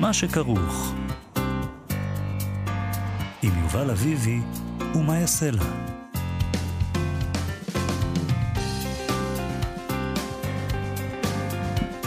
מה שכרוך. עם יובל אביבי ומה יעשה לה.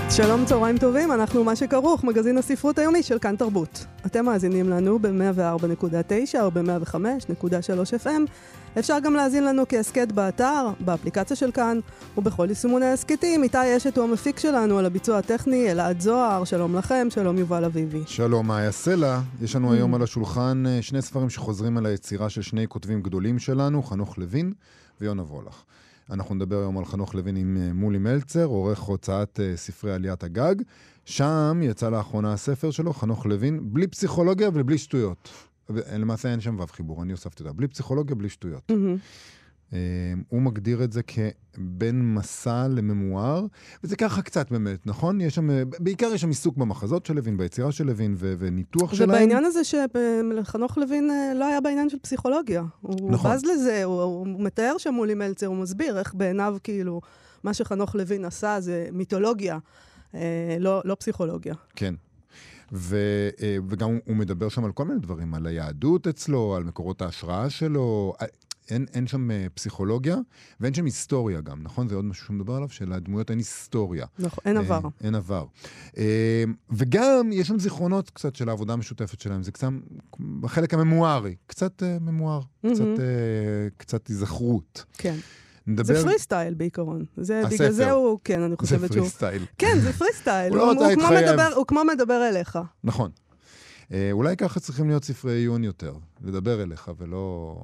שלום, צהריים טובים, אנחנו מה שכרוך, מגזין הספרות היומי של כאן תרבות. אתם מאזינים לנו ב-104.9 או ב-105.3 FM. אפשר גם להאזין לנו כהסכת באתר, באפליקציה של כאן, ובכל יישומוני ההסכתים. איתי אשת הוא המפיק שלנו על הביצוע הטכני, אלעד זוהר, שלום לכם, שלום יובל אביבי. שלום, מאיה סלע. יש לנו היום על השולחן אה, שני ספרים שחוזרים על היצירה של שני כותבים גדולים שלנו, חנוך לוין ויונה וולך. אנחנו נדבר היום על חנוך לוין עם אה, מולי מלצר, עורך הוצאת אה, ספרי עליית הגג. שם יצא לאחרונה הספר שלו, חנוך לוין, בלי פסיכולוגיה ובלי שטויות. למעשה אין שם ו' חיבור, אני הוספתי אותה. בלי פסיכולוגיה, בלי שטויות. Uh, הוא מגדיר את זה כבין מסע לממואר, וזה ככה קצת באמת, נכון? יש שם, בעיקר יש שם עיסוק במחזות של לוין, ביצירה של לוין ו- וניתוח שלהם. ובעניין הזה שחנוך לוין אה, לא היה בעניין של פסיכולוגיה. הוא נכון. בז לזה, הוא, הוא מתאר שם מולי מלצר, הוא מסביר איך בעיניו כאילו, מה שחנוך לוין עשה זה מיתולוגיה, אה, לא, לא פסיכולוגיה. כן. ו, אה, וגם הוא מדבר שם על כל מיני דברים, על היהדות אצלו, על מקורות ההשראה שלו. אין, אין שם אה, פסיכולוגיה, ואין שם היסטוריה גם, נכון? זה עוד משהו שהוא מדבר עליו, שלדמויות אין היסטוריה. נכון, אין עבר. אה, אין עבר. אה, וגם יש שם זיכרונות קצת של העבודה המשותפת שלהם, זה קצת, בחלק הממוארי, קצת אה, ממואר, mm-hmm. קצת, אה, קצת היזכרות. כן. נדבר... זה free style בעיקרון. זה, הספר. בגלל זה הוא, כן, אני חושבת שהוא... זה פרי סטייל. כן, זה פרי סטייל. הוא, הוא, הוא, כמו מדבר, הוא כמו מדבר אליך. נכון. אה, אולי ככה צריכים להיות ספרי עיון יותר, לדבר אליך ולא...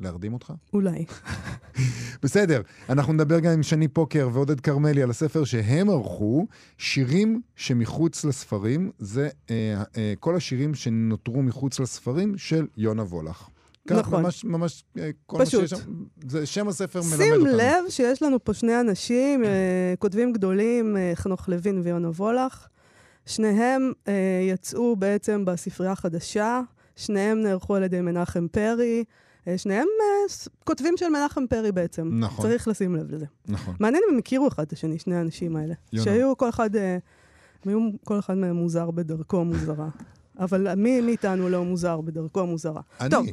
להרדים אותך? אולי. בסדר, אנחנו נדבר גם עם שני פוקר ועודד כרמלי על הספר שהם ערכו, שירים שמחוץ לספרים, זה אה, אה, כל השירים שנותרו מחוץ לספרים של יונה וולך. נכון. ממש, ממש, אה, כל פשוט. מה שיש שם, זה שם הספר מלמד אותנו. שים לב שיש לנו פה שני אנשים, אה, כותבים גדולים, אה, חנוך לוין ויונה וולך. שניהם יצאו בעצם בספרייה החדשה, שניהם נערכו על ידי מנחם פרי. שניהם uh, כותבים של מנחם פרי בעצם. נכון. צריך לשים לב לזה. נכון. מעניין אם הם הכירו אחד את השני, שני האנשים האלה. יונה. שהיו כל אחד, uh, היו כל אחד מהם מוזר בדרכו מוזרה. אבל מי מאיתנו לא מוזר בדרכו מוזרה? אני. טוב.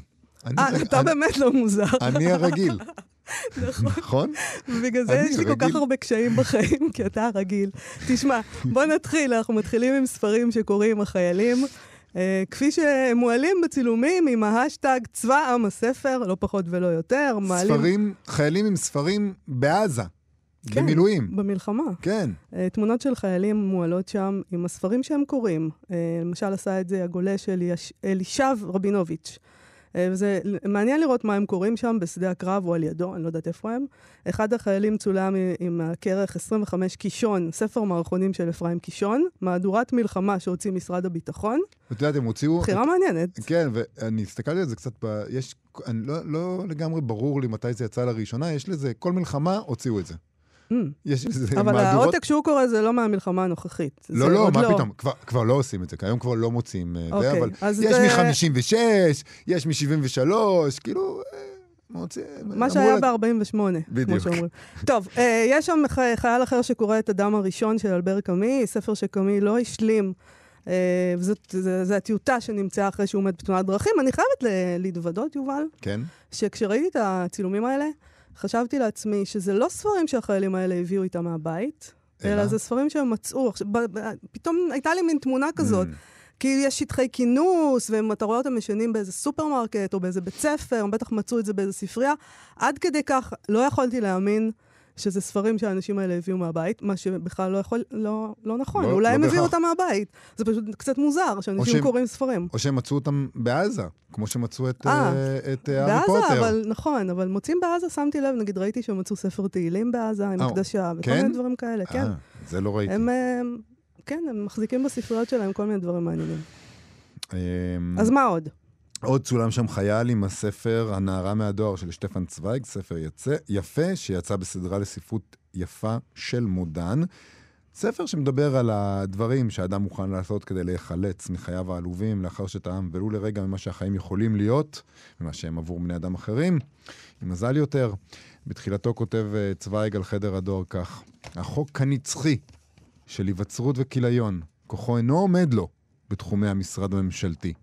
아, אתה באמת לא מוזר. אני הרגיל. נכון. נכון? ובגלל זה יש לי כל כך הרבה קשיים בחיים, כי אתה הרגיל. תשמע, בוא נתחיל, אנחנו מתחילים עם ספרים שקוראים החיילים. Uh, כפי שהם מועלים בצילומים עם ההאשטאג צבא עם הספר, לא פחות ולא יותר. מעלים... ספרים, חיילים עם ספרים בעזה. כן, במילואים. במלחמה. כן. Uh, תמונות של חיילים מועלות שם עם הספרים שהם קוראים. Uh, למשל עשה את זה הגולש אליש... אלישב רבינוביץ'. אה, וזה מעניין לראות מה הם קוראים שם בשדה הקרב או על ידו, אני לא יודעת איפה הם. אחד החיילים צולם עם הכרך 25 קישון, ספר מערכונים של אפרים קישון, מהדורת מלחמה שהוציא משרד הביטחון. את יודעת, הם הוציאו... בחירה את... מעניינת. כן, ואני הסתכלתי על זה קצת, ב... יש... אני לא, לא לגמרי ברור לי מתי זה יצא לראשונה, יש לזה, כל מלחמה הוציאו את זה. Mm. יש איזה אבל מהדורות... העותק שהוא קורא זה לא מהמלחמה הנוכחית. לא, לא, מה לא. פתאום, כבר, כבר לא עושים את זה, כי היום כבר לא מוצאים uh, אוקיי, זה, אבל יש זה... מ-56, יש מ-73, כאילו... אה, מה שהיה ב-48, כמו שאומרים. טוב, uh, יש שם חייל אחר שקורא את האדם הראשון של אלבר קאמי, ספר שקאמי לא השלים. זה הטיוטה שנמצאה אחרי שהוא מת בתאונת דרכים. אני חייבת להתוודות, יובל, כן? שכשראיתי את הצילומים האלה, חשבתי לעצמי שזה לא ספרים שהחיילים האלה הביאו איתם מהבית, אלא, אלא זה ספרים שהם מצאו. עכשיו, ב- ב- פתאום הייתה לי מין תמונה כזאת. Mm. כי יש שטחי כינוס, ואתה רואה אותם ישנים באיזה סופרמרקט או באיזה בית ספר, הם בטח מצאו את זה באיזה ספרייה. עד כדי כך לא יכולתי להאמין שזה ספרים שהאנשים האלה הביאו מהבית, מה שבכלל לא יכול, לא, לא נכון. לא- אולי לא הם הביאו. אותם מהבית. זה פשוט קצת מוזר שאנשים שהם- קוראים ספרים. או שהם מצאו אותם בעזה, כמו שמצאו את, אה, אה, את אה, הארי בעזה, פוטר. אבל נכון, אבל מוצאים בעזה, שמתי לב, נגיד ראיתי שהם מצאו ספר תהילים בעזה עם אה, הקדשה, וכל כן? מיני דברים כאלה, כן. אה, זה לא ראיתי. הם, אה, כן, הם מחזיקים בספריות שלהם כל מיני דברים מעניינים. אמ, אז מה עוד? עוד צולם שם חייל עם הספר "הנערה מהדואר" של שטפן צוויג, ספר יצא, יפה, שיצא בסדרה לספרות יפה של מודן. ספר שמדבר על הדברים שאדם מוכן לעשות כדי להיחלץ מחייו העלובים, לאחר שטעם ולו לרגע ממה שהחיים יכולים להיות, ממה שהם עבור בני אדם אחרים, עם מזל יותר. בתחילתו כותב אה, צוויג על חדר הדואר כך: החוק הנצחי של היווצרות וכיליון, כוחו אינו עומד לו בתחומי המשרד הממשלתי.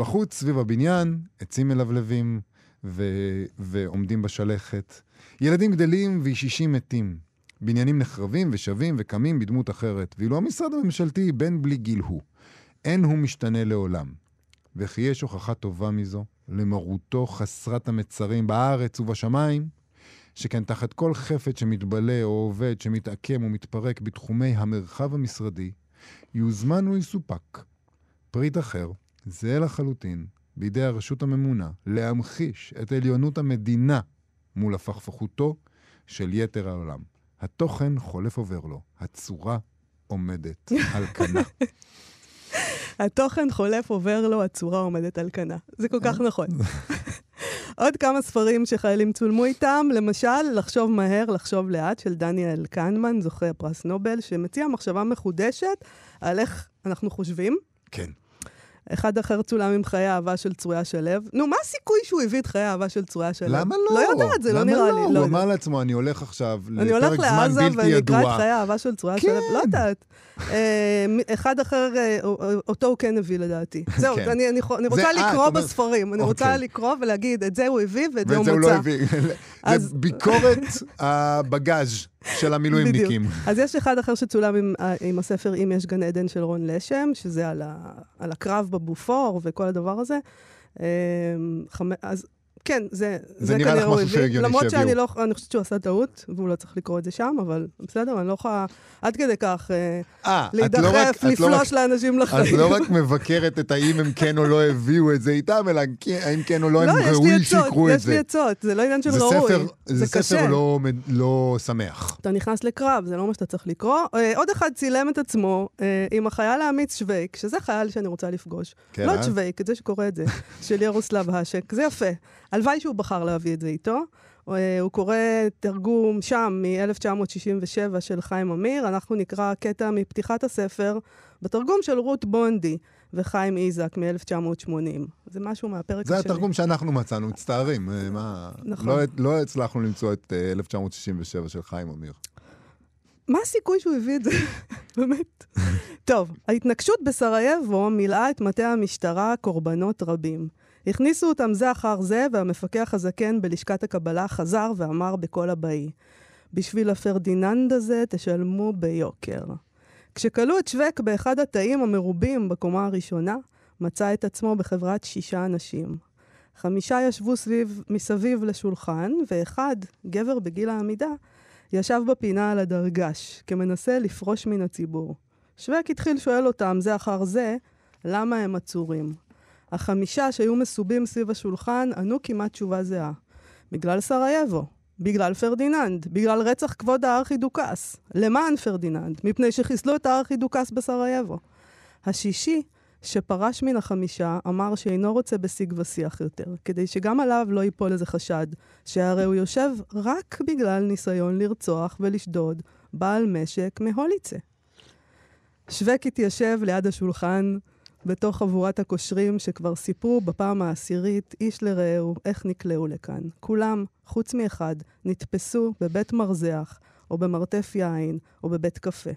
בחוץ, סביב הבניין, עצים מלבלבים ו- ועומדים בשלכת. ילדים גדלים וישישים מתים. בניינים נחרבים ושבים וקמים בדמות אחרת, ואילו המשרד הממשלתי בן בלי גיל הוא. אין הוא משתנה לעולם. וכי יש הוכחה טובה מזו, למרותו חסרת המצרים בארץ ובשמיים, שכן תחת כל חפץ שמתבלה או עובד שמתעקם ומתפרק בתחומי המרחב המשרדי, יוזמן ויסופק. פריט אחר, זהה לחלוטין, בידי הרשות הממונה, להמחיש את עליונות המדינה מול הפכפכותו של יתר העולם. התוכן חולף עובר לו, הצורה עומדת על כנה. התוכן חולף עובר לו, הצורה עומדת על כנה. זה כל כך נכון. עוד כמה ספרים שחיילים צולמו איתם, למשל, לחשוב מהר, לחשוב לאט, של דניאל קנמן, זוכה הפרס נובל, שמציע מחשבה מחודשת על איך אנחנו חושבים. כן. אחד אחר צולם עם חיי אהבה של צרויה שלו. נו, מה הסיכוי שהוא הביא את חיי האהבה של צרויה שלו? למה לא? לא יודעת, זה לא למה נראה לי. לא? לא הוא. אמר לעצמו, אני הולך עכשיו אני הולך לפרק זמן לעזה בלתי ואני אקרא את ידוע. חיי האהבה של צרויה כן. שלו, לא יודעת. אה, אחד אחר, אה, אותו הוא כן הביא לדעתי. זהו, כן. אני אני אני רוצה לקרוא אומר- בספרים. אני רוצה אוקיי. לקרוא ולהגיד, את זה הוא הביא ואת זה ואת הוא זה הוא לא מצא. הביא. זה ביקורת הבגאז' של המילואימניקים. אז יש אחד אחר שצולם עם, אה, עם הספר "אם יש גן עדן" של רון לשם, שזה על, ה, על הקרב בבופור וכל הדבר הזה. אה. אז כן, זה, זה נראה לך משהו. שהגיוני למרות שאני. לא, אני חושבת שהוא עשה טעות, והוא לא צריך לקרוא את זה שם, אבל בסדר, אני לא יכולה עד כדי כך אה, אה, את לא להידחף, את לא לפלוש לאנשים את לחיים. לא רק מבקרת את האם הם כן או לא הביאו את זה איתם, אלא כן- האם כן או לא הם לא, לי ראוי שיקרו את יש לי זה. עצות, זה לא עניין של זה ראוי. ספר- זה קשה. ספר לא לא שמח. אתה נכנס לקרב, זה לא מה שאתה צריך לקרוא. אה, עוד אחד צילם את עצמו עם החייל האמיץ שווייק, שזה חייל שאני רוצה לפגוש. כן, לא אה? את שווייק, את זה שקורא את זה, של ירוסלב האשק, זה יפה. הלוואי שהוא בחר להביא את זה איתו. אה, הוא קורא תרגום שם מ-1967 של חיים אמיר, אנחנו נקרא קטע מפתיחת הספר בתרגום של רות בונדי וחיים איזק מ-1980. זה משהו מהפרק זה השני. התרגום שאנחנו מצאנו, מצטערים. אה, מה... נכון. לא- לא הצלחנו למצוא את אה, 1967 של חיים אמיר. מה הסיכוי שהוא הביא את זה? באמת. טוב, ההתנגשות בסרייבו מילאה את מטה המשטרה קורבנות רבים. הכניסו אותם זה אחר זה, והמפקח הזקן בלשכת הקבלה חזר ואמר בקול הבאי, בשביל הפרדיננד הזה תשלמו ביוקר. כשכלו את שווק באחד התאים המרובים בקומה הראשונה, מצא את עצמו בחברת שישה אנשים. חמישה ישבו סביב, מסביב לשולחן, ואחד, גבר בגיל העמידה, ישב בפינה על הדרגש, כמנסה לפרוש מן הציבור. שווייק התחיל שואל אותם, זה אחר זה, למה הם עצורים. החמישה שהיו מסובים סביב השולחן ענו כמעט תשובה זהה. בגלל סרייבו, בגלל פרדיננד, בגלל רצח כבוד הארכידוכס, למען פרדיננד, מפני שחיסלו את הארכידוכס בסרייבו. השישי, שפרש מן החמישה, אמר שאינו רוצה בשיג ושיח יותר, כדי שגם עליו לא ייפול איזה חשד, שהרי הוא יושב רק בגלל ניסיון לרצוח ולשדוד בעל משק מהוליצה. שווק התיישב ליד השולחן, בתוך חבורת הקושרים שכבר סיפרו בפעם העשירית, איש לרעהו, איך נקלעו לכאן. כולם, חוץ מאחד, נתפסו בבית מרזח, או במרתף יין, או בבית קפה.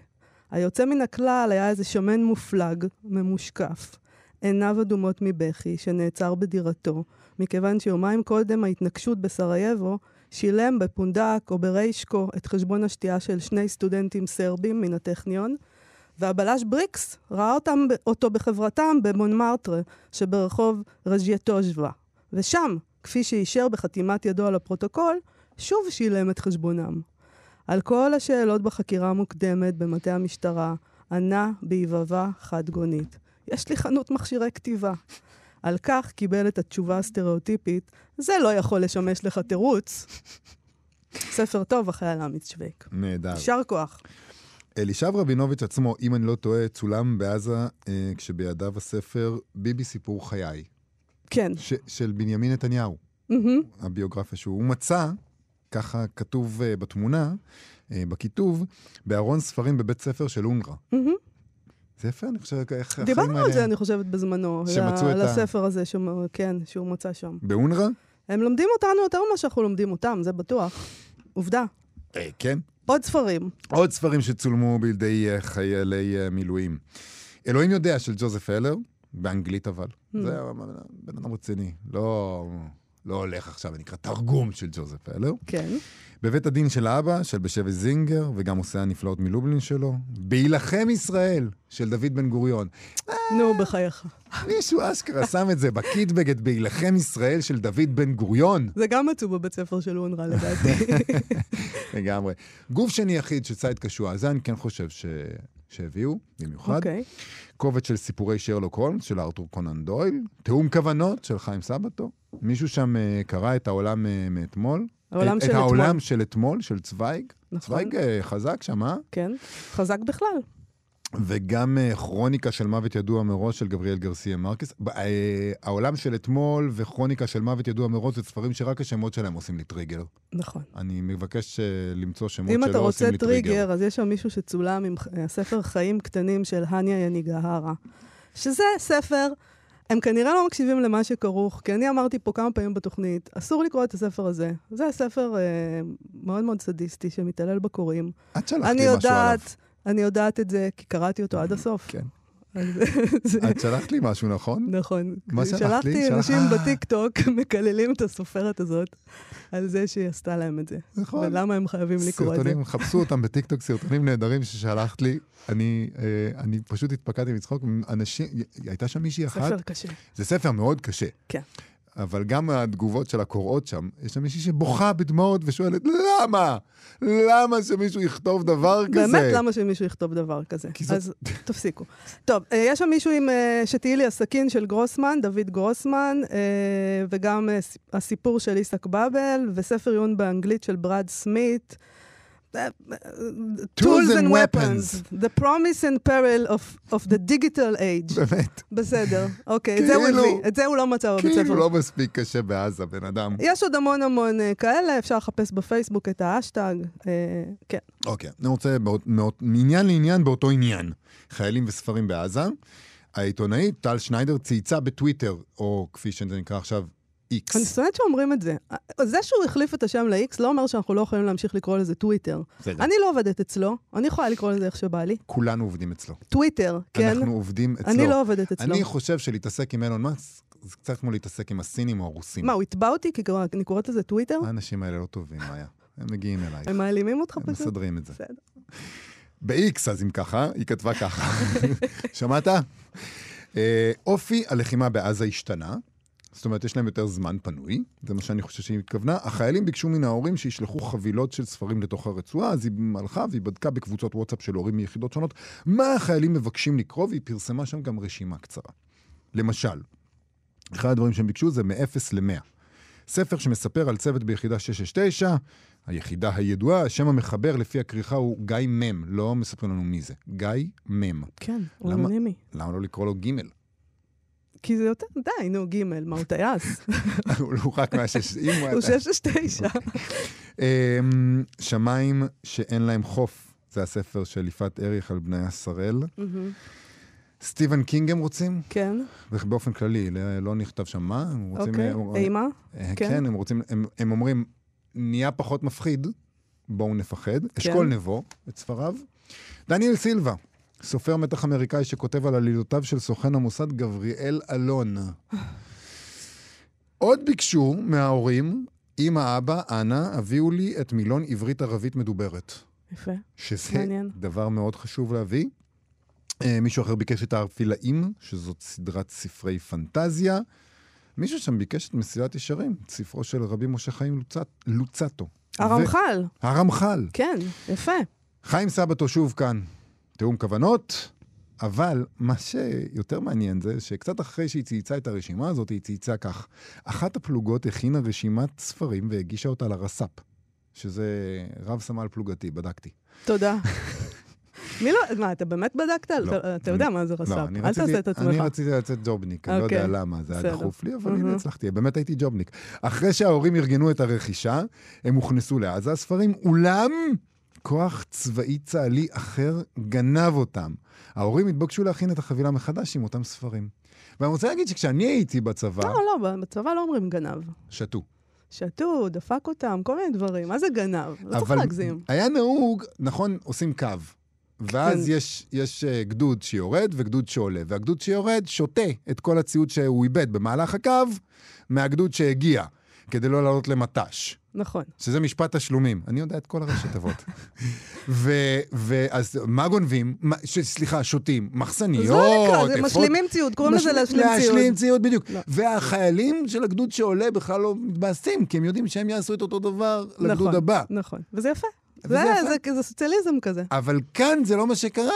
היוצא מן הכלל היה איזה שמן מופלג, ממושקף, עיניו אדומות מבכי, שנעצר בדירתו, מכיוון שיומיים קודם ההתנגשות בסרייבו, שילם בפונדק או בריישקו את חשבון השתייה של שני סטודנטים סרבים מן הטכניון, והבלש בריקס ראה אותם, אותו בחברתם במונמרטרה שברחוב רז'יטוז'ווה. ושם, כפי שאישר בחתימת ידו על הפרוטוקול, שוב שילם את חשבונם. על כל השאלות בחקירה המוקדמת במטה המשטרה, ענה ביבבה חד-גונית. יש לי חנות מכשירי כתיבה. על כך קיבל את התשובה הסטריאוטיפית, זה לא יכול לשמש לך תירוץ. ספר טוב, החייל אמיץ שווייק. נהדר. יישר כוח. אלישב רבינוביץ' עצמו, אם אני לא טועה, צולם בעזה אה, כשבידיו הספר "ביבי סיפור חיי", כן. ש- של בנימין נתניהו, מהמם. הביוגרפיה שהוא מצא, ככה כתוב אה, בתמונה, אה, בכיתוב, בארון ספרים בבית ספר של אונר"א. מהמם. זה יפה, אני חושב, איך החיים דיברנו על האלה- זה, אני חושבת, בזמנו. שמצאו את ה- הספר הזה, שהוא- כן, שהוא מצא שם. באונר"א? הם לומדים אותנו יותר ממה שאנחנו לומדים אותם, זה בטוח. עובדה. אה, כן. עוד ספרים. עוד ספרים שצולמו בידי אה, חיילי אה, מילואים. אלוהים יודע של ג'וזף הלר, באנגלית אבל. Hmm. זה בן אדם רציני. לא, לא הולך עכשיו, זה נקרא תרגום של ג'וזף הלר. כן. בבית הדין של האבא, של בשבי זינגר, וגם עושה הנפלאות מלובלין שלו. בהילחם ישראל, של דוד בן גוריון. נו, בחייך. מישהו אשכרה שם את זה בקיטבג, את בהילחם ישראל של דוד בן גוריון. זה גם מצאו בבית ספר של אונר"א, לדעתי. לגמרי. גוף שני יחיד של קשוע, זה אני כן חושב. שהביאו, במיוחד. אוקיי. קובץ של סיפורי שרלוק הולמס של ארתור קונן דויל, תיאום כוונות של חיים סבתו. מישהו שם אה, קרא את העולם אה, מאתמול. העולם את, של את אתמול. העולם של אתמול, של צוויג. נכון. צוויג אה, חזק שם, אה? כן. חזק בכלל. וגם אה, כרוניקה של מוות ידוע מראש של גבריאל גרסיה מרקס. אה, העולם של אתמול וכרוניקה של מוות ידוע מראש זה ספרים שרק השמות שלהם עושים לי טריגר. נכון. אני מבקש אה, למצוא שמות אם שלא אתה עושים רוצה לי טריגר. טריגר, אז יש שם מישהו שצולם עם הספר חיים קטנים של הניה יניגהרה, שזה ספר, הם כנראה לא מקשיבים למה שכרוך, כי אני אמרתי פה כמה פעמים בתוכנית, אסור לקרוא את הספר הזה. זה ספר אה, מאוד מאוד סדיסטי שמתעלל בקוראים. את שלחת אני לי משהו עליו. יודעת, אני יודעת את זה, כי קראתי אותו עד הסוף. כן. את שלחת לי משהו, נכון? נכון. מה שלחת לי? שלחתי שלח- אנשים אה. בטיקטוק מקללים את הסופרת הזאת על זה שהיא עשתה להם את זה. נכון. ולמה הם חייבים לקרוא את זה. סרטונים, חפשו אותם בטיקטוק, סרטונים נהדרים ששלחת לי. אני, אה, אני פשוט התפקדתי מצחוק. אנשים, הייתה שם מישהי אחת, ספר קשה. זה ספר מאוד קשה. כן. אבל גם התגובות של הקוראות שם, יש שם מישהי שבוכה בדמעות ושואלת, למה? למה שמישהו יכתוב דבר כזה? באמת, למה שמישהו יכתוב דבר כזה? זאת- אז תפסיקו. טוב, אה, יש שם מישהו עם אה, שתהיי לי הסכין של גרוסמן, דוד גרוסמן, אה, וגם הסיפור של איסק באבל, וספר עיון באנגלית של ברד סמית. אה, אה, Tools and Weapons, The Promise and Peril of, of the Digital Age. באמת, בסדר, אוקיי, את זה הוא כאילו- הביא, את זה הוא לא מצא בבית כאילו ספר. לא מספיק קשה בעזה, בן אדם. יש עוד המון המון אה, כאלה, אפשר לחפש בפייסבוק את האשטג, אה, כן. אוקיי, אני רוצה מעניין לעניין באותו עניין. חיילים וספרים בעזה. העיתונאית טל שניידר צייצה בטוויטר, או כפי שזה נקרא עכשיו, איקס. אני שונאת שאומרים את זה. זה שהוא החליף את השם ל-X לא אומר שאנחנו לא יכולים להמשיך לקרוא לזה טוויטר. בסדר. אני לא עובדת אצלו, אני יכולה לקרוא לזה איך שבא לי. כולנו עובדים אצלו. טוויטר, כן? אנחנו עובדים אצלו. אני לא עובדת אצלו. אני חושב שלהתעסק עם אילון מאסק, זה קצת כמו להתעסק עם הסינים או הרוסים. מה, הוא יתבע אותי כי אני קוראת לזה טוויטר? האנשים האלה לא טובים, מאיה. הם מגיעים אלייך. הם מעלימים אותך הם פשוט? מסדרים את זה. בסדר. ב-X, אז אם ככה, היא כתבה ככה. שמעת? אה, אופי הלחימה בעזה השתנה. זאת אומרת, יש להם יותר זמן פנוי, זה מה שאני חושב שהיא התכוונה. החיילים ביקשו מן ההורים שישלחו חבילות של ספרים לתוך הרצועה, אז היא הלכה והיא בדקה בקבוצות וואטסאפ של הורים מיחידות שונות מה החיילים מבקשים לקרוא, והיא פרסמה שם גם רשימה קצרה. למשל, אחד הדברים שהם ביקשו זה מ-0 ל-100. ספר שמספר על צוות ביחידה 669, היחידה הידועה, שם המחבר לפי הכריכה הוא גיא מם, לא מספרים לנו מי זה. גיא מם. כן, הוא? אנונימי. למה לא לקרוא לו ג'? כי זה יותר, די, נו, ג', מה, הוא טייס? הוא רק מהשש... הוא הוא היה... 669. אמ, שמיים שאין להם חוף, זה הספר של יפעת אריך על בני השראל. סטיבן קינג הם רוצים, כן, באופן כללי, לא- לא נכתב שם מה, הם רוצים... אוקיי. אה, אימה? אה, כן. כן, הם רוצים, הם, הם אומרים, נהיה פחות מפחיד, בואו נפחד. כן. אשכול נבו, את ספריו. דניאל סילבה, סופר מתח אמריקאי שכותב על עלילותיו של סוכן המוסד גבריאל אלון. עוד ביקשו מההורים, אמא, אבא, אנא, הביאו לי את מילון עברית-ערבית מדוברת. יפה. שזה מעניין. דבר מאוד חשוב להביא. אה, מישהו אחר ביקש את הארפילאים, שזאת סדרת ספרי פנטזיה. מישהו שם ביקש את מסילת ישרים, את ספרו של רבי משה חיים לוצט, לוצטו. הרמח"ל, הרמח"ל. כן, יפה. חיים סבתו שוב כאן, תיאום כוונות, אבל מה שיותר מעניין זה שקצת אחרי שהיא צייצה את הרשימה הזאת, היא צייצה כך: אחת הפלוגות הכינה רשימת ספרים והגישה אותה לרס"פ, שזה רב סמל פלוגתי, בדקתי. תודה. מי לא, מה, אתה באמת בדקת? לא. אתה- אתה יודע מה זה רס"פ. לא, אל תעשה את עצמך. אני רציתי לצאת ג'ובניק, אני לא יודע אוקיי, למה, זה היה. דחוף לי, אבל אהה. הנה הצלחתי, באמת הייתי ג'ובניק. אחרי שההורים ארגנו את הרכישה, הם הוכנסו לעזה הספרים, אולם כוח צבאי צה"לי אחר גנב אותם. ההורים התבקשו להכין את החבילה מחדש עם אותם ספרים. ואני רוצה להגיד שכשאני הייתי בצבא, לא, לא, בצבא לא אומרים גנב. שתו. שתו, דפק אותם, כל מיני דברים. מה זה גנב? לא צריך אבל להגזים. היה נהוג, נכון, עושים קו. ואז כן. יש, יש אה, גדוד שיורד וגדוד שעולה, והגדוד שיורד שותה את כל הציוד שהוא איבד במהלך הקו מהגדוד שהגיע, כדי לא לעלות למט"ש, נכון. שזה משפט תשלומים. אני יודע את כל הראשי תיבות. ואז מה גונבים? מה- ש- סליחה, שותים. מחסניות, זה לא נקרא, זה משלימים ציוד, קוראים לזה להשלים ציוד. להשלים ציוד, בדיוק. לא. והחיילים של הגדוד שעולה בכלל לא מתבאסים, כי הם יודעים שהם יעשו את אותו דבר לגדוד נכון, הבא. נכון. וזה יפה. וזה זה, יפה. זה, זה סוציאליזם כזה. אבל כאן זה לא מה שקרה.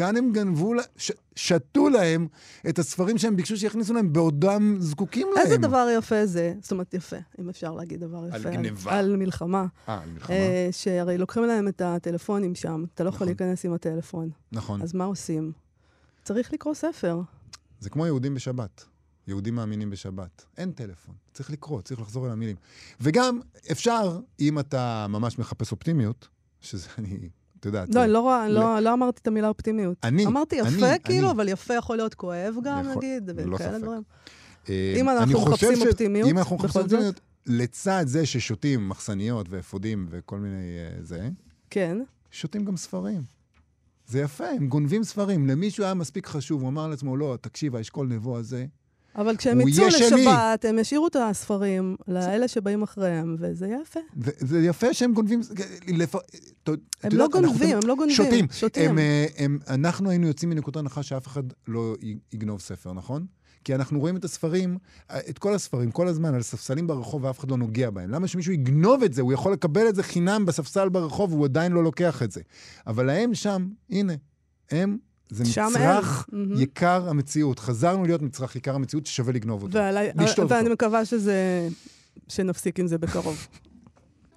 כאן הם גנבו, לה- ש- שתו להם את הספרים שהם ביקשו שיכניסו להם בעודם זקוקים להם. איזה דבר יפה זה, זאת אומרת יפה, אם אפשר להגיד דבר יפה. על גניבה. על מלחמה. אה, על מלחמה. אה, שהרי לוקחים להם את הטלפונים שם, אתה לא יכול נכון. להיכנס עם הטלפון. נכון. אז מה עושים? צריך לקרוא ספר. זה כמו יהודים בשבת. יהודים מאמינים בשבת. אין טלפון, צריך לקרוא, צריך לחזור אל המילים. וגם, אפשר, אם אתה ממש מחפש אופטימיות, שזה אני, אתה יודע, לא, אני לא ל- לא- לא אמרתי את המילה אופטימיות. אני, אמרתי אני, יפה, כאילו, אני. אבל יפה יכול להיות כואב גם, יכול- נגיד, ללא וכאלה. דברים. אה, אם אנחנו אני מחפשים ש- אופטימיות, אם אנחנו מחפשים? אופטימיות, לצד זה ששותים מחסניות ואפודים וכל מיני אה, זה, כן. שותים גם ספרים. זה יפה, הם גונבים ספרים. למישהו היה מספיק חשוב, הוא אמר לעצמו, לא, תקשיב, האשכול נבו הזה, אבל כשהם יצאו. לשבת, הם ישאירו את הספרים לאלה שבאים אחריהם, וזה יפה. וזה יפה שהם גונבים, לפ... הם לא גונבים, הם לא גונבים. שותים. שותים. הם, אה, הם, אנחנו היינו יוצאים מנקודת הנחה שאף אחד לא יגנוב ספר, נכון? כי אנחנו רואים את הספרים, אה, את כל הספרים, כל הזמן, על ספסלים ברחוב ואף אחד לא נוגע בהם. למה שמישהו יגנוב את זה? הוא יכול לקבל את זה חינם בספסל ברחוב והוא עדיין לא לוקח את זה. אבל להם שם, הנה, הם, זה מצרך. יקר המציאות. חזרנו להיות מצרך יקר המציאות ששווה לגנוב אותו. ועלי- לשתות ואני אותו. מקווה שזה... שנפסיק עם זה בקרוב.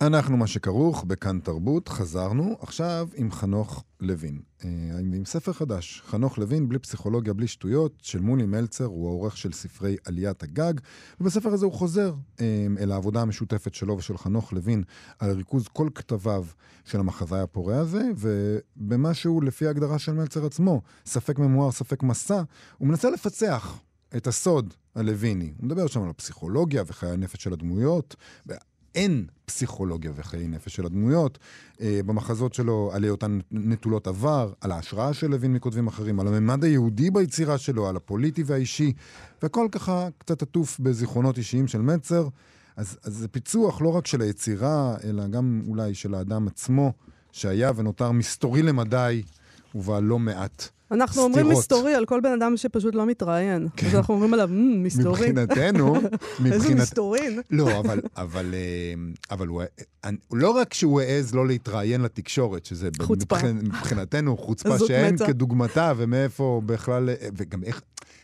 אנחנו מה שכרוך בכאן תרבות, חזרנו עכשיו עם חנוך לוין. אה, עם, ספר חדש, חנוך לוין, בלי פסיכולוגיה, בלי שטויות, של מולי מלצר, הוא העורך של ספרי עליית הגג, ובספר הזה הוא חוזר אה, אל העבודה המשותפת שלו ושל חנוך לוין על ריכוז כל כתביו של המחזאי הפורה הזה, ובמשהו לפי ההגדרה של מלצר עצמו, ספק ממואר, ספק מסע, הוא מנסה לפצח את הסוד הלוויני. הוא מדבר שם על הפסיכולוגיה וחיי הנפש של הדמויות, אין פסיכולוגיה וחיי נפש של הדמויות. אה, במחזות שלו על היותן נטולות עבר, על ההשראה של לוין מכותבים אחרים, על הממד היהודי ביצירה שלו, על הפוליטי והאישי, והכל ככה קצת עטוף בזיכרונות אישיים של מצר. אז, אז זה פיצוח לא רק של היצירה, אלא גם אולי של האדם עצמו, שהיה ונותר מסתורי למדי, ובעל לא מעט. אנחנו אומרים סתירות. מסתורי על כל בן אדם שפשוט לא מתראיין. אז אנחנו אומרים עליו, "מ, מסתורי. מבחינתנו, איזה מבחינת... מסתורין. לא, אבל, אבל, אה, אבל הוא, אני- לא רק שהוא העז לא להתראיין לתקשורת, שזה חוצפה. מבחינ- מבחינתנו חוצפה שאין מצח. כדוגמתה, ומאיפה בכלל, אה, וגם איך,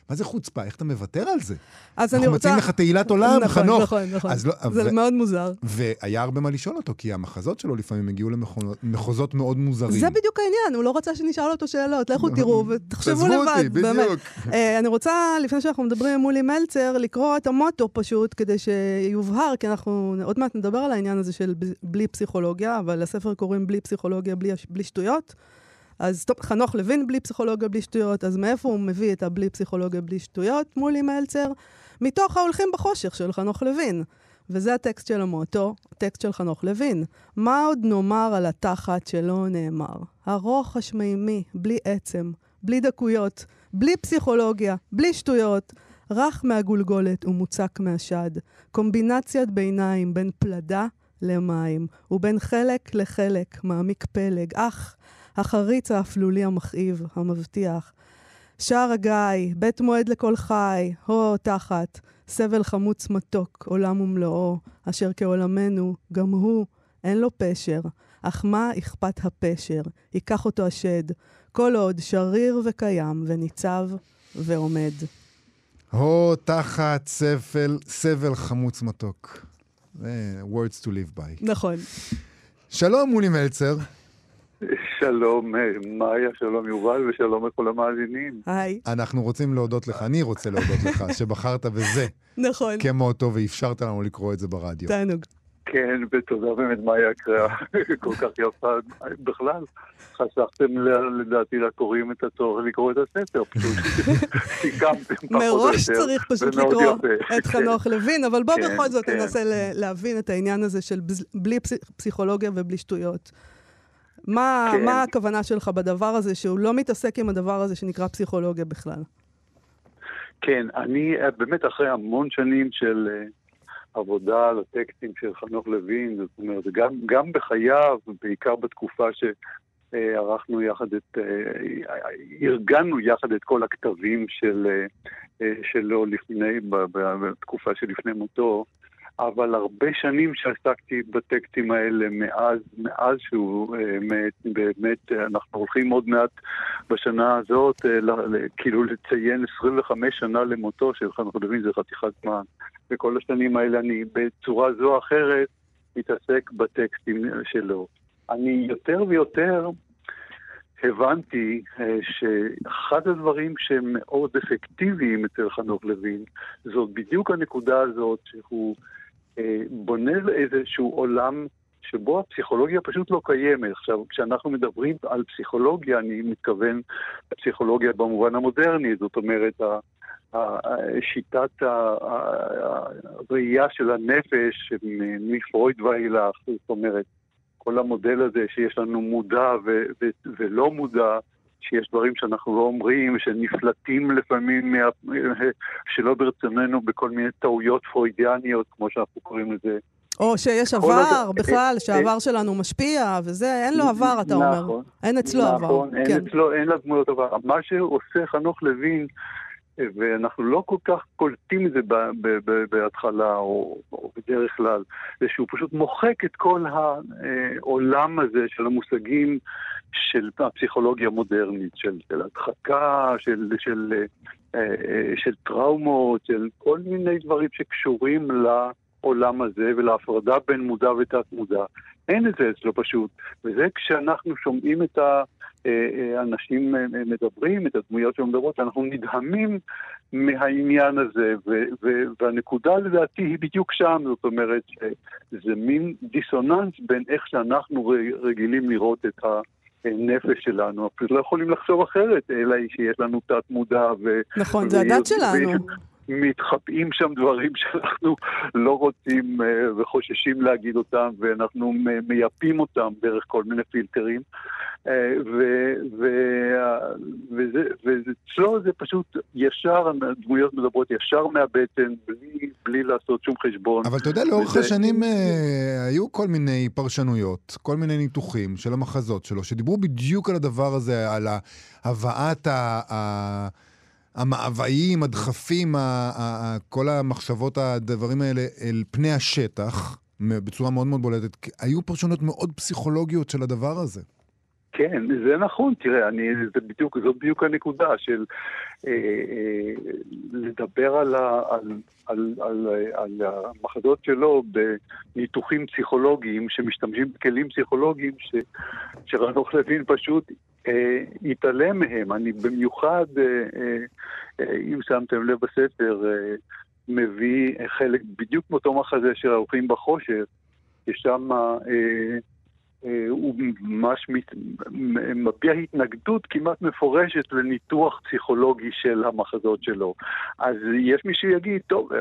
מה זה חוצפה? איך אתה מוותר על זה? אז אני אנחנו רוצה... מציעים לך תהילת עולם, נכון, חנוך. נכון, נכון. לא- זה ו- מאוד מוזר. והיה הרבה מה לשאול אותו, כי המחזות שלו לפעמים הגיעו למחוזות מאוד מוזרים. זה בדיוק העניין, הוא לא רצה שנשאל אותו שאלות. לכו תראו ותחשבו לבד, אותי, באמת. בדיוק. אה, אני רוצה, לפני שאנחנו מדברים עם מולי מלצר, לקרוא את המוטו פשוט, כדי שיובהר, כי אנחנו עוד מעט נדבר על העניין הזה של בלי פסיכולוגיה, אבל לספר קוראים בלי פסיכולוגיה, בלי, בלי שטויות. אז טוב, חנוך לוין בלי פסיכולוגיה, בלי שטויות, אז מאיפה הוא מביא את הבלי פסיכולוגיה, בלי שטויות, מולי מלצר? מתוך ההולכים בחושך של חנוך לוין. וזה הטקסט של המוטו, הטקסט של חנוך לוין. מה עוד נאמר על התחת שלא נאמר? הרוח השמימי, בלי עצם, בלי דקויות, בלי פסיכולוגיה, בלי שטויות, רך מהגולגולת ומוצק מהשד. קומבינציית ביניים בין פלדה למים, ובין חלק לחלק מעמיק פלג. אך, החריץ האפלולי המכאיב, המבטיח. שער הגיא, בית מועד לכל חי, הו תחת, סבל חמוץ מתוק, עולם ומלואו, אשר כעולמנו, גם הוא אין לו פשר, אך מה אכפת הפשר? ייקח אותו השד, כל עוד שריר וקיים וניצב ועומד. הו, תחת סבל, סבל חמוץ מתוק. words to live by. נכון. שלום, מולי מלצר. שלום אה, מאיה, שלום יובל ושלום לכל המאזינים. היי. אנחנו רוצים להודות לך, אני רוצה להודות לך, שבחרת בזה נכון. כמוטו ואפשרת לנו לקרוא את זה ברדיו. תענוג. כן, ותודה באמת מאיה הקריאה כל כך יפה. בכלל, חסכתם ל- לדעתי לקוראים את הצורך לקרוא את הספר, פשוט סיכמתם פחות או יותר. מראש צריך פשוט לקרוא. את חנוך לוין, אבל בוא כן, בכל זאת כן. ננסה ל- להבין את העניין הזה של בלי פס- פסיכולוגיה ובלי שטויות. מה, כן. מה הכוונה שלך בדבר הזה, שהוא לא מתעסק עם הדבר הזה שנקרא פסיכולוגיה בכלל? כן, אני אה, באמת אחרי המון שנים של אה, עבודה על הטקסטים של חנוך לוין, זאת אומרת, גם, גם בחייו, בעיקר בתקופה שערכנו יחד את, אה, ארגנו יחד את כל הכתבים של, אה, אה, שלו לפני, בתקופה שלפני מותו, אבל הרבה שנים שעסקתי בטקסטים האלה מאז, מאז שהוא מת, באמת, אה, אנחנו הולכים עוד מעט בשנה הזאת, אה, כאילו לציין 25 שנה למותו של חנוך לוין, זה חתיכת זמן. וכל השנים האלה אני בצורה זו או אחרת מתעסק בטקסטים שלו. אני יותר ויותר הבנתי אה, שאחד הדברים שהם מאוד אפקטיביים אצל חנוך לוין, זאת בדיוק הנקודה הזאת שהוא בונה איזשהו עולם שבו הפסיכולוגיה פשוט לא קיימת. עכשיו, כשאנחנו מדברים על פסיכולוגיה, אני מתכוון לפסיכולוגיה במובן המודרני, זאת אומרת, שיטת הראייה של הנפש מפרויד ואילך, זאת אומרת, כל המודל הזה שיש לנו מודע ו- ו- ולא מודע, שיש דברים שאנחנו לא אומרים, שנפלטים לפעמים מה- שלא ברצוננו בכל מיני טעויות פרוידיאניות, כמו שאנחנו קוראים לזה. או שיש עבר הד- בכלל, אה, שהעבר שלנו משפיע, וזה, אין לו עבר, אתה אומר. נכון. אין אצלו עבר. נכון, אין כן. אצלו, אין לדמויות עבר. מה שעושה חנוך לוין, אה, ואנחנו לא כל כך קולטים את זה בהתחלה או, או בדרך כלל, זה שהוא פשוט מוחק את כל העולם הזה של המושגים של הפסיכולוגיה המודרנית, של, של הדחקה, של, של, אה, אה, של טראומות, של כל מיני דברים שקשורים לעולם הזה ולהפרדה בין מודע ותת מודע. אין את זה אצלו פשוט. וזה כשאנחנו שומעים את האנשים אה, מדברים, את הדמויות שמדברות, אנחנו נדהמים מהעניין הזה, ו- והנקודה לדעתי היא בדיוק שם, זאת אומרת שזה מין דיסוננס בין איך שאנחנו רגילים לראות את הנפש שלנו, אנחנו פשוט לא יכולים לחשוב אחרת, אלא שיש לנו תת מודע. ו- נכון, זה הדת שלנו. מתחבאים שם דברים שאנחנו לא רוצים אה, וחוששים להגיד אותם, ואנחנו מייפים אותם דרך כל מיני פילטרים. אה, ואצלו זה פשוט ישר, הדמויות מדברות ישר מהבטן, בלי, בלי לעשות שום חשבון. אבל אתה יודע, לאורך וזה- השנים אה, היו כל מיני פרשנויות, כל מיני ניתוחים של המחזות שלו, שדיברו בדיוק על הדבר הזה, על הבאת ה... המאוויים, הדחפים, ה- ה- ה- כל המחשבות, הדברים האלה, אל פני השטח, בצורה מאוד מאוד בולטת. היו פרשנות מאוד פסיכולוגיות של הדבר הזה. כן, זה נכון, תראה, אני, זה בדיוק, זאת בדיוק הנקודה של אה, אה, לדבר על, ה, על, על, על, על המחזות שלו בניתוחים פסיכולוגיים שמשתמשים בכלים פסיכולוגיים שרנוך לוין פשוט התעלם מהם. אני במיוחד, אה, אה, אה, אם שמתם לב בספר, אה, מביא חלק בדיוק מאותו מחזה של האורחים בחושך, ששם אה, אה, הוא ממש מת, מביע התנגדות כמעט מפורשת לניתוח פסיכולוגי של המחזות שלו. אז יש מי שיגיד, טוב, אה,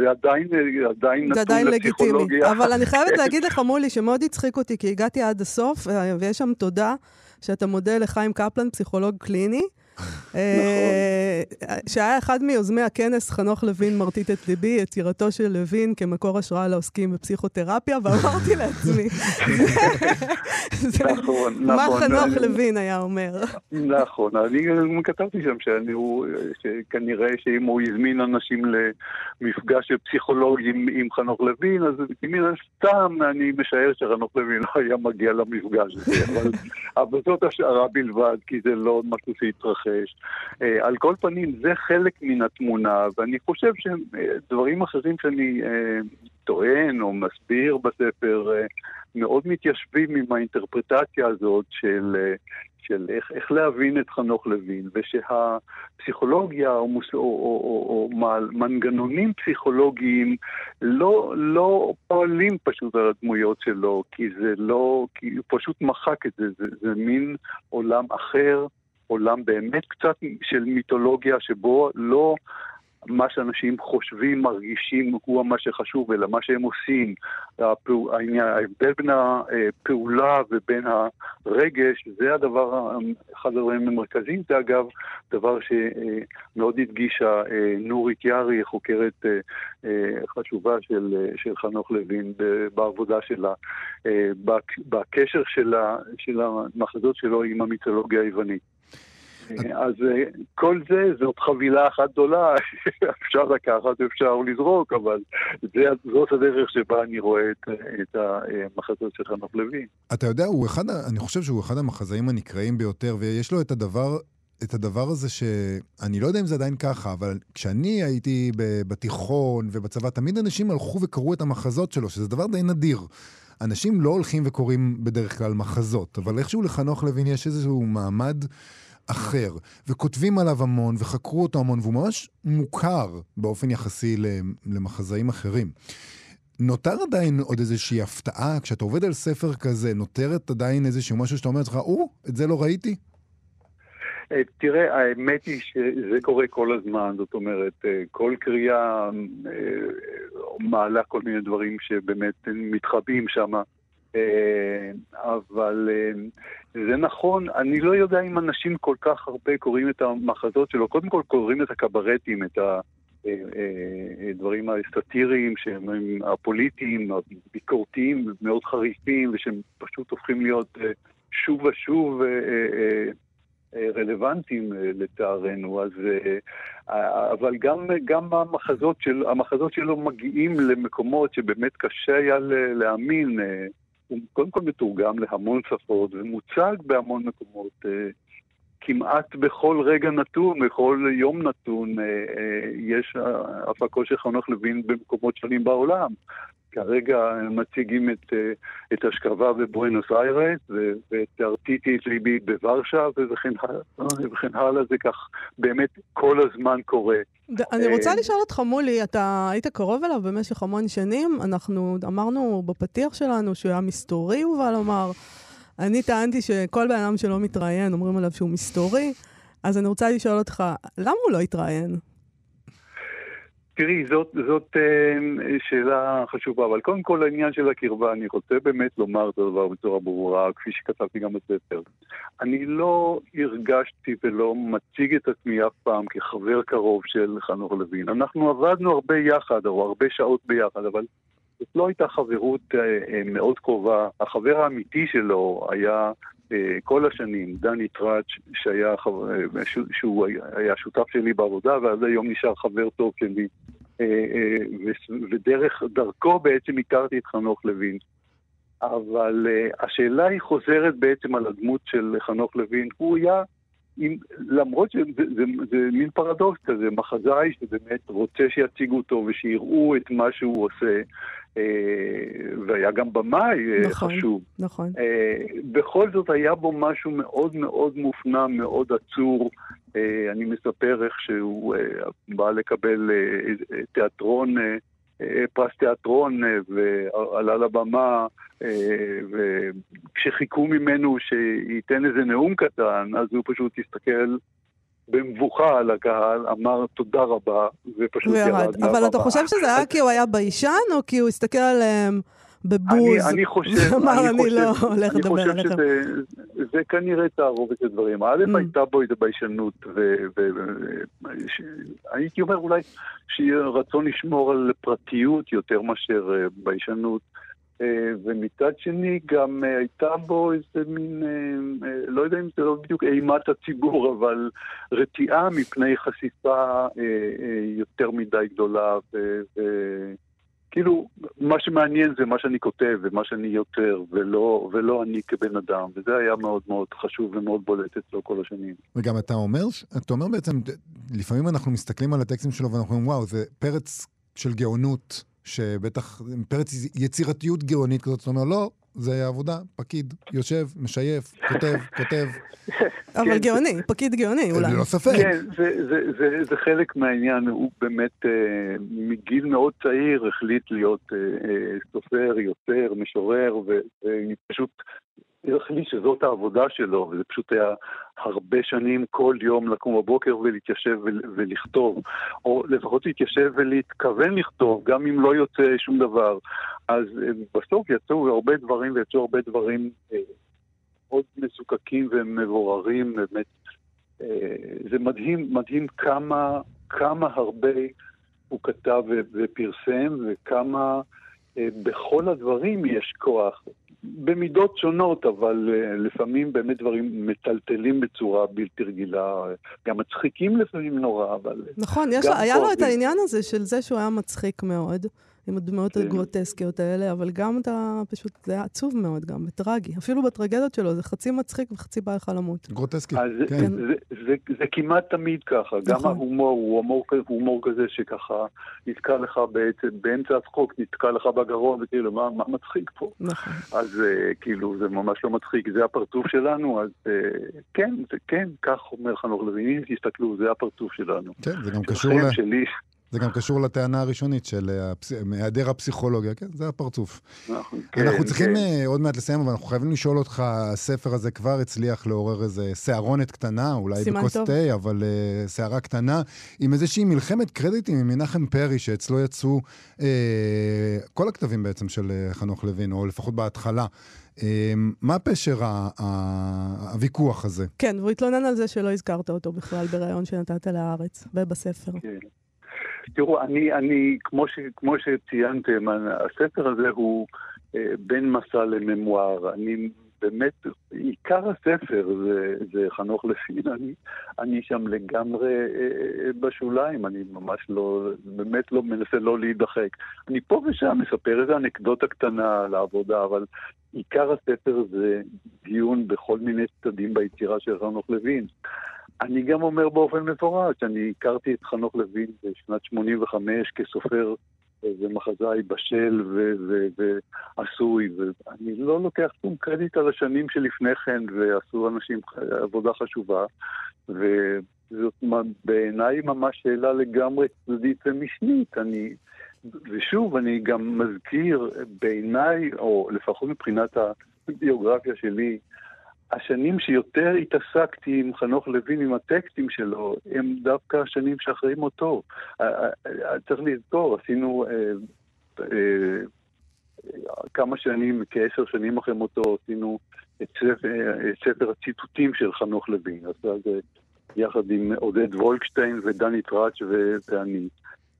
זה עדיין, עדיין זה נתון עדיין לגיטימי. לפסיכולוגיה. אבל אני חייבת להגיד לך, מולי, שמאוד הצחיק אותי, כי הגעתי עד הסוף, אה, ויש שם תודה שאתה מודה לחיים קפלן, פסיכולוג קליני, שהיה אחד מיוזמי הכנס, חנוך לוין מרטיט את ליבי, יצירתו של לוין כמקור השראה לעוסקים בפסיכותרפיה, ואמרתי לעצמי, נכון, מה נכון. חנוך לוין היה אומר? נכון, אני כתבתי שם שכנראה שאם הוא הזמין אנשים למפגש של פסיכולוגים עם חנוך לוין, אז מן הסתם אני משער שחנוך לוין לא היה מגיע למפגש הזה, אבל, אבל זאת השערה בלבד, כי זה לא משהו שהתרחש. אה, על כל פנים, זה חלק מן התמונה, ואני חושב שדברים אחרים שאני אה, טוען או מסביר בספר, אה, מאוד מתיישבים עם האינטרפרטציה הזאת של, אה, של איך, איך להבין את חנוך לוין, ושהפסיכולוגיה או, מוס, או, או, או, או מנגנונים פסיכולוגיים לא, לא פועלים פשוט על הדמויות שלו, כי זה לא, כי הוא פשוט מחק את זה, זה, זה מין עולם אחר, עולם באמת קצת של מיתולוגיה שבו לא... מה שאנשים חושבים, מרגישים, הוא מה שחשוב, אלא מה שהם עושים. ההבדל בין הפעולה ובין הרגש, זה הדבר, אחד הדברים המרכזיים. זה אגב דבר שמאוד הדגישה אה, נורית יערי, חוקרת אה, אה, חשובה של, של חנוך לוין בעבודה שלה, בק- בקשר שלה, של המחזות שלו עם המיתולוגיה היוונית. אז אה, כל זה, זאת חבילה אחת גדולה, אפשר לקחת, אפשר לזרוק, אבל זה, זאת הדרך שבה אני רואה את, את המחזות של חנוך לוין. אתה יודע, הוא אחד, אני חושב שהוא אחד המחזאים הנקראים ביותר, ויש לו את הדבר, את הדבר הזה שאני לא יודע אם זה עדיין ככה, אבל כשאני הייתי בתיכון ובצבא, תמיד אנשים הלכו וקראו את המחזות שלו, שזה דבר די נדיר. אנשים לא הולכים וקוראים בדרך כלל מחזות, אבל איכשהו לחנוך לוין יש איזשהו מעמד אחר, וכותבים עליו המון, וחקרו אותו המון, והוא ממש מוכר באופן יחסי למחזאים אחרים. נותר עדיין עוד איזושהי הפתעה, כשאתה עובד על ספר כזה, נותרת עדיין איזשהו משהו שאתה אומר לעצמך, או, את זה לא ראיתי? אה, תראה, האמת היא שזה קורה כל הזמן, זאת אומרת, אה, כל קריאה אה, מעלה כל מיני דברים שבאמת מתחבאים שם. אבל זה נכון, אני לא יודע אם אנשים כל כך הרבה קוראים את המחזות שלו, קודם כל קוראים את הקברטים, את הדברים הסאטיריים שהם הפוליטיים, הביקורתיים, מאוד חריפים, ושהם פשוט הופכים להיות שוב ושוב רלוונטיים לצערנו, אז, אבל גם, גם המחזות, של, המחזות שלו מגיעים למקומות שבאמת קשה היה להאמין. הוא קודם כל מתורגם להמון שפות ומוצג בהמון מקומות. כמעט בכל רגע נתון, בכל יום נתון, יש הפקות של חנוך לוין במקומות שונים בעולם. כרגע מציגים את, את השכבה בבואנוס איירס ואת ארטיטי את ליבי בוורשה וכן, וכן הלאה, זה כך באמת כל הזמן קורה. אני רוצה לשאול אותך, מולי, אתה היית קרוב אליו במשך המון שנים, אנחנו אמרנו בפתיח שלנו שהוא היה מסתורי, יובל אמר. אני טענתי שכל בן אדם שלא מתראיין, אומרים עליו שהוא מסתורי, אז אני רוצה לשאול אותך, למה הוא לא התראיין? תראי, זאת, זאת אה, שאלה חשובה, אבל קודם כל העניין של הקרבה, אני רוצה באמת לומר את הדבר בצורה ברורה, כפי שכתבתי גם בספר. אני לא הרגשתי ולא מציג את עצמי אף פעם כחבר קרוב של חנוך לוין. אנחנו עבדנו הרבה יחד, או הרבה שעות ביחד, אבל זאת לא הייתה חברות אה, אה, מאוד קרובה. החבר האמיתי שלו היה אה, כל השנים, דני טראץ', שהיה, שהוא היה שותף שלי בעבודה, ועד היום נשאר חבר טוב שלי. ודרך דרכו בעצם הכרתי את חנוך לוין. אבל השאלה היא חוזרת בעצם על הדמות של חנוך לוין. הוא היה, עם, למרות שזה זה, זה, מין פרדוקס כזה, מחזאי שבאמת רוצה שיציגו אותו ושיראו את מה שהוא עושה, והיה גם במאי נכון, חשוב. נכון. Uh, בכל זאת היה בו משהו מאוד מאוד מופנם, מאוד עצור. אני מספר איך שהוא בא לקבל תיאטרון, פרס תיאטרון ועלה לבמה וכשחיכו ממנו שייתן איזה נאום קטן, אז הוא פשוט הסתכל במבוכה על הקהל, אמר תודה רבה, ופשוט ירד מהבמה. אבל אתה חושב שזה היה כי הוא היה ביישן, או כי הוא הסתכל עליהם בבוז? אני, אני חושב, אמר, אני, אני חושב, לא הולך לדבר עליכם. זה כנראה תערובת הדברים. א', Mm. הייתה בו איזו ביישנות, והייתי אומר אולי שיהיה רצון לשמור על פרטיות יותר מאשר אה, ביישנות. אה, ומצד שני גם אה, הייתה בו איזה מין, אה, לא יודע אם זה לא בדיוק אימת הציבור, אבל רתיעה מפני חשיפה יותר מדי גדולה. ו- ו- כאילו, מה שמעניין זה מה שאני כותב ומה שאני יוצר, ולא, ולא אני כבן אדם, וזה היה מאוד מאוד חשוב ומאוד בולט אצלו כל השנים. וגם אתה אומר, אתה אומר בעצם, לפעמים אנחנו מסתכלים על הטקסטים שלו ואנחנו אומרים, וואו, זה פרץ של גאונות, שבטח, פרץ יצירתיות גאונית כזאת, זאת אומרת, לא, זה עבודה, פקיד, יושב, משייף, כותב, כותב. אבל כן. גאוני, פקיד גאוני אולי. ללא ספק. כן, זה, זה, זה, זה חלק מהעניין, הוא באמת אה, מגיל מאוד צעיר החליט להיות אה, אה, סופר, יוצר, משורר, ופשוט החליט שזאת העבודה שלו, וזה פשוט היה הרבה שנים כל יום לקום בבוקר ולהתיישב ול- ולכתוב, או לפחות להתיישב ולהתכוון לכתוב, גם אם לא יוצא שום דבר. אז אה, בסוף יצאו הרבה דברים, ויצאו הרבה דברים אה, מאוד מזוקקים ומבוררים, באמת. אה, זה מדהים, מדהים כמה, כמה הרבה הוא כתב ופרסם, וכמה בכל הדברים יש כוח. במידות שונות, אבל אה, לפעמים באמת דברים מטלטלים בצורה בלתי רגילה, גם מצחיקים לפעמים נורא, אבל... נכון, יש, היה לו את. העניין הזה של זה שהוא היה מצחיק מאוד, עם הדמויות כן. הגרוטסקיות האלה, אבל גם אתה פשוט, זה היה עצוב מאוד גם, וטרגי. אפילו בטרגדיות שלו, זה חצי מצחיק וחצי בא לך למות. גרוטסקי, אז זה, כן. זה, זה, זה כמעט תמיד ככה, גם נכון. ההומור הוא הומור, הומור כזה שככה נתקע לך בעצם, באמצע הצחוק נתקע לך בגרון, וכאילו, מה, מה מצחיק פה? נכון. אז uh, כאילו, זה ממש לא מצחיק, זה הפרצוף שלנו, אז uh, כן, זה כן, כך אומר חנוך לוין, אם תסתכלו, זה הפרצוף שלנו. כן, זה גם קשור ל... שלי, זה גם קשור לטענה הראשונית של אה. היעדר הפסיכולוגיה, כן, זה הפרצוף. אנחנו, אנחנו כן, צריכים כן. אה, עוד מעט לסיים, אבל אנחנו חייבים לשאול אותך, הספר הזה כבר הצליח לעורר איזה סערונת קטנה, אולי בכוס. תה, אבל אה, סערה קטנה, עם איזושהי מלחמת קרדיטים עם מנחם פרי, שאצלו יצאו אה, כל הכתבים בעצם של חנוך לוין, או לפחות בהתחלה. אה, מה פשר ה- ה- הוויכוח הזה? כן, והוא התלונן על זה שלא הזכרת אותו בכלל בריאיון שנתת להארץ ובספר. כן. תראו, אני, אני כמו, ש, כמו שציינתם, הספר הזה הוא אה, בין מסע לממואר. אני באמת, עיקר הספר זה, זה חנוך לוין, אני, אני שם לגמרי אה, בשוליים, אני ממש לא, באמת לא מנסה לא להידחק. אני פה ושם מספר איזו אנקדוטה קטנה על העבודה, אבל עיקר הספר זה דיון בכל מיני צדדים ביצירה של חנוך לוין. אני גם אומר באופן מפורש, אני הכרתי את חנוך לוין בשנת 85 כסופר ומחזאי בשל ועשוי, ואני לא לוקח שום קרדיט על השנים שלפני כן, ועשו אנשים עבודה חשובה, וזאת בעיניי ממש שאלה לגמרי צדדית ומשנית. אני, ושוב, אני גם מזכיר, בעיניי, או לפחות מבחינת הביוגרפיה שלי, השנים שיותר התעסקתי עם חנוך לוין, עם הטקסטים שלו, הם דווקא השנים אה, אה, צריך לזכור, עשינו אה, אה, כמה שנים, כעשר שנים אחרי מותו, עשינו את ספר, אה, הציטוטים של חנוך לוין. עשה זה יחד עם עודד וולקשטיין ודני טראץ' ואני.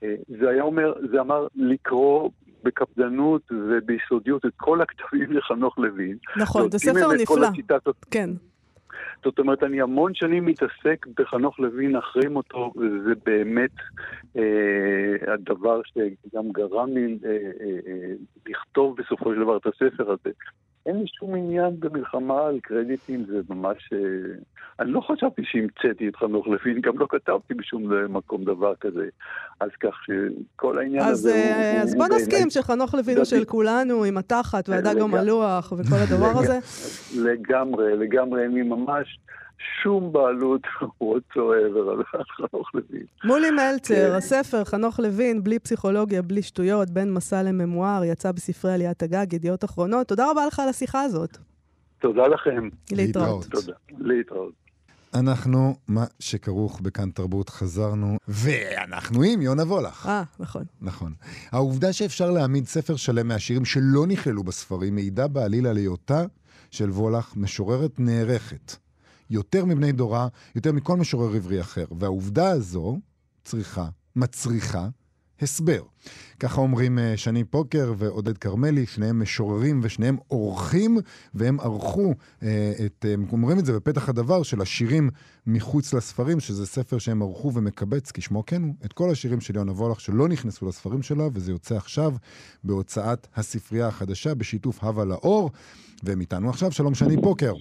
אה, זה היה אומר, זה אמר לקרוא בקפדנות וביסודיות את כל הכתבים לחנוך לוין. נכון, זה ספר נפלא. הציטטות כן. זאת אומרת, אני המון שנים מתעסק בחנוך לוין אחרי מותו, וזה באמת אה, הדבר שגם גרם לי אה, אה, אה, לכתוב בסופו של דבר את הספר הזה. אין לי שום עניין במלחמה על קרדיטים, זה ממש... אה, אני לא חשבתי שהמצאתי את חנוך לוין, גם לא כתבתי בשום מקום דבר כזה. אז כך שכל העניין אז, הזה אה, הוא... אז הוא בוא נסכים שחנוך לוין הוא. של כולנו, עם התחת והדג. המלוח וכל הדבר הזה. לגמרי, לגמרי, לי ממש שום בעלות whatsoever על חנוך לוין. מולי מלצר, כן. הספר חנוך לוין, בלי פסיכולוגיה, בלי שטויות, בין מסע לממואר, יצא בספרי עליית הגג, ידיעות אחרונות. תודה רבה לך על השיחה הזאת. תודה לכם. להתראות. תודה. להתראות. אנחנו, מה שכרוך בכאן תרבות, חזרנו, ואנחנו עם יונה וולך. אה, נכון. נכון. העובדה שאפשר להעמיד ספר שלם מהשירים שלא נכללו בספרים מעידה בעליל על היותה של וולך, משוררת נערכת. יותר מבני דורה, יותר מכל משורר עברי אחר. והעובדה הזו צריכה, מצריכה, הסבר. ככה אומרים אה, שני פוקר ועודד כרמלי, שניהם משוררים ושניהם עורכים, והם ערכו אה, את, הם אומרים את זה בפתח הדבר של השירים מחוץ לספרים, שזה ספר שהם ערכו ומקבץ, כשמו כן הוא, את כל השירים של יונה וולך שלא נכנסו לספרים שלה, וזה יוצא עכשיו בהוצאת הספרייה החדשה בשיתוף הווה לאור, והם איתנו עכשיו, שלום שני פוקר.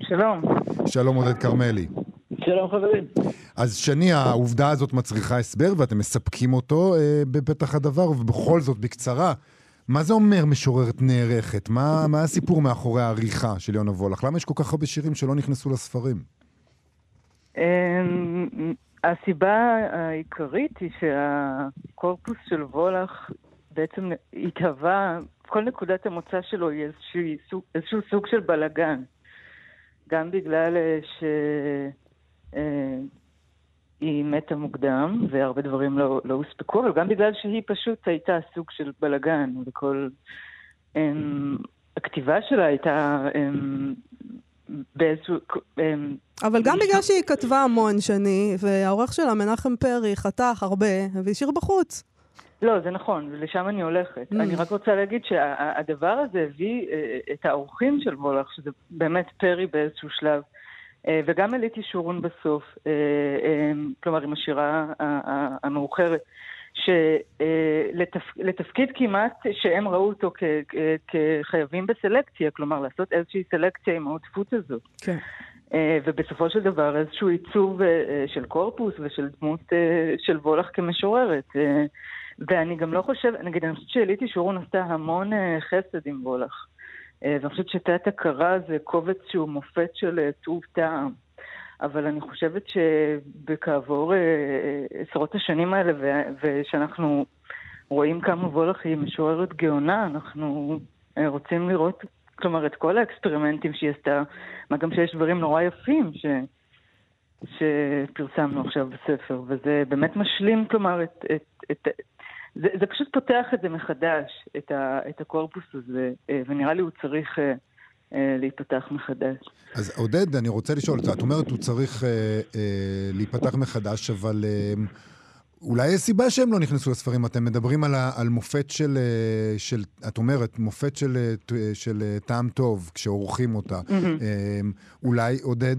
שלום. שלום עודד כרמלי. שלום חברים. אז שני, העובדה הזאת מצריכה הסבר ואתם מספקים אותו אה, בפתח הדבר, ובכל זאת, בקצרה, מה זה אומר משוררת נערכת? מה, מה הסיפור מאחורי העריכה של יונה וולך? למה יש כל כך הרבה שירים שלא נכנסו לספרים? אמ, הסיבה העיקרית היא שהקורפוס של וולך בעצם התהווה, כל נקודת המוצא שלו היא איזשהו, איזשהו סוג של בלגן. גם בגלל אה, ש... אה, מתה מוקדם, והרבה דברים לא, לא הוספקו, אבל גם בגלל שהיא פשוט הייתה סוג של בלגן, וכל... הם, הכתיבה שלה הייתה הם, באיזשהו... הם, אבל גם בגלל שהיא כתבה המון שני, והעורך שלה, מנחם פרי, חתך הרבה, והשאיר בחוץ. לא, זה נכון, ולשם אני הולכת. Mm. אני רק רוצה להגיד שהדבר הזה הביא אה, את האורחים של וולך, שזה באמת פרי באיזשהו שלב. אה, וגם עליתי שורון בסוף, אה, אה, כלומר עם השירה המאוחרת, שלתפקיד כמעט שהם ראו אותו כחייבים בסלקציה, כלומר לעשות איזושהי סלקציה עם העוטפות הזאת. כן. ובסופו של דבר איזשהו עיצוב של קורפוס ושל דמות של וולך כמשוררת. ואני גם לא חושבת, נגיד, אני חושבת שעליתי שורון עשתה המון חסד עם וולך. אה, ואני חושבת שתת הכרה זה קובץ שהוא מופת של אה, טוב טעם. אבל אני חושבת שבכעבור אה, עשרות השנים האלה, ושאנחנו רואים כמה וולך היא משוררת גאונה, אנחנו רוצים לראות, כלומר, את כל האקספרימנטים שהיא עשתה, מה גם שיש דברים נורא יפים ש... שפרסמנו עכשיו בספר, וזה באמת משלים, כלומר, את, את, את, זה, זה פשוט פותח את זה מחדש, את, ה, את הקורפוס הזה, אה, ונראה לי הוא צריך אה, אה, להיפתח מחדש. אז עודד, אני רוצה לשאול, את אומרת הוא צריך אה, אה, להיפתח מחדש, אבל אה, אולי יש סיבה שהם לא נכנסו לספרים. אתם מדברים על, ה, על מופת של, אה, של, את אומרת, מופת של, של, טעם טוב, כשעורכים אותה. Mm-hmm. אה, אולי, עודד,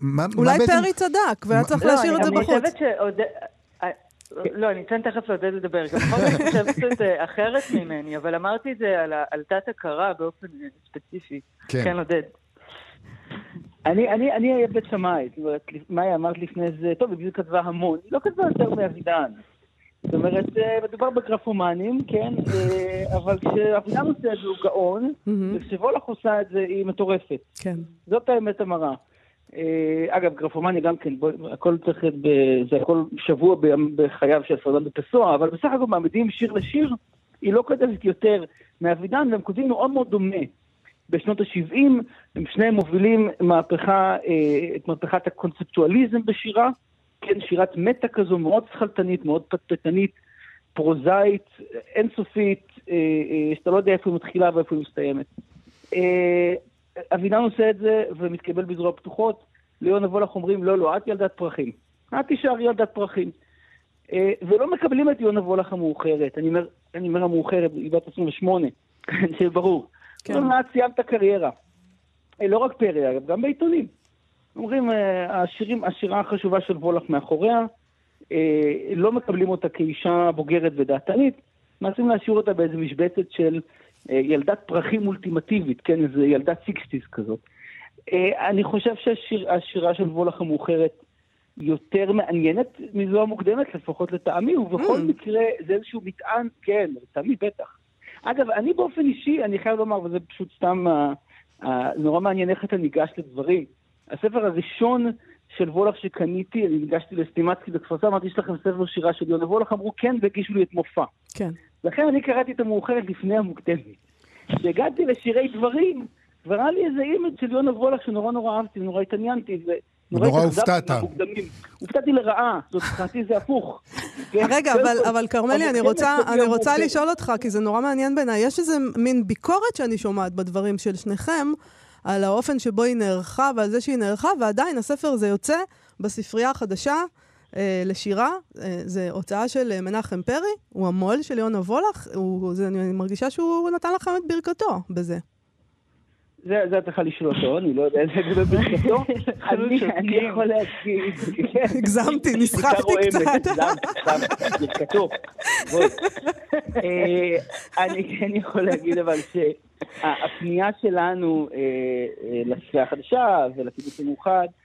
מה, אולי מה פרי צדק, והיה צריך להשאיר לא, את זה בחוץ. אני חושבת שעודד... לא, אני אתן תכף לעודד לדבר. גם יכול להיות שאני חושבת אחרת ממני, אבל אמרתי את זה על תת-הכרה באופן ספציפי. כן. כן, עודד. אני אהיה בית שמאי, זאת אומרת, מאי אמרת לפני זה, טוב, היא כתבה המון, היא לא כתבה יותר מאבידן. זאת אומרת, אה, מדובר בגרפומנים, כן, אה, אבל כשאבידן עושה את זה הוא גאון, וכשוולך עושה את זה היא מטורפת. כן. זאת האמת המרה. אה, אגב, גרפומניה גם כן, בוא, הכל צריך, ב, זה הכל שבוע בחייו של פרדן בפסוע, אבל בסך הכל מעמידים שיר לשיר, היא לא כותבת יותר מאבידן, והם כותבים מאוד מאוד דומה. בשנות ה-70, הם שניהם מובילים מהפכה, אה, את מהפכת הקונספטואליזם בשירה, כן, שירת מטה כזו מאוד שכלתנית, מאוד פטפטנית, פרוזאית, אינסופית, אה, שאתה לא יודע איפה היא מתחילה ואיפה היא מסתיימת. אבינם עושה את זה ומתקבל בזרוע פתוחות, ליונה וולך אומרים, לא, לא, את ילדת פרחים. את תישארי ילדת פרחים. אה, ולא מקבלים את יונה וולך המאוחרת. אני אומר, אני אומר המאוחרת, היא בת 28, זה ברור. כן. אומרים את סיימת קריירה. אה, לא רק פרי, אגב, גם בעיתונים. אומרים, אה, השירים, השירה החשובה של וולך מאחוריה, לא מקבלים אותה כאישה בוגרת ודעתנית, מנסים להשאיר אותה באיזו משבצת של ילדת פרחים אולטימטיבית, כן, איזו ילדת סיקסטיס כזאת. אה, אני חושב שהשירה של וולך המאוחרת יותר מעניינת מזו המוקדמת, לפחות לטעמי, ובכל mm. מקרה זה איזשהו מטען, כן, לטעמי בטח. אגב, אני באופן אישי, אני חייב לומר, וזה פשוט סתם uh, uh, נורא מעניין איך אתה ניגש לדברים. הספר הראשון של וולך שקניתי, אני ניגשתי לסטימצקי בכפר סבא, אמרתי, יש לכם ספר שירה של יונה וולך? אמרו כן, והגישו לי את מופע. כן. לכן אני קראתי את המאוחרת לפני המוקדמת. כשהגעתי לשירי דברים, כבר היה לי איזה image של יונה וולך שנורא נורא אהבתי ונורא התעניינתי, נורא הופתעתי. הופתעתי לרעה, זאת מבחינתי זה הפוך. כן? רגע, אבל, אבל כרמלי, אני כן, רוצה, כן, אני כן, רוצה כן. לשאול אותך, כי זה נורא מעניין בעיניי. יש איזה מין ביקורת שאני שומעת בדברים של שניכם, על האופן שבו היא נערכה ועל זה שהיא נערכה, ועדיין הספר הזה יוצא בספרייה החדשה לשירה. אה, זה הוצאה של אה, מנחם פרי, הוא המו"ל של יונה וולך, הוא, זה, אני מרגישה שהוא נתן לכם את ברכתו בזה. זה זה את צריכה לשאול אותו, אני לא יודע איזה לגבי ברכתו. אני יכול להגיד. הגזמתי, נסחפתי קצת. ברכתו. אה, אני כן יכול להגיד אבל שהפנייה שלנו אה, אה, החדשה ולקיבוץ המאוחד, אה,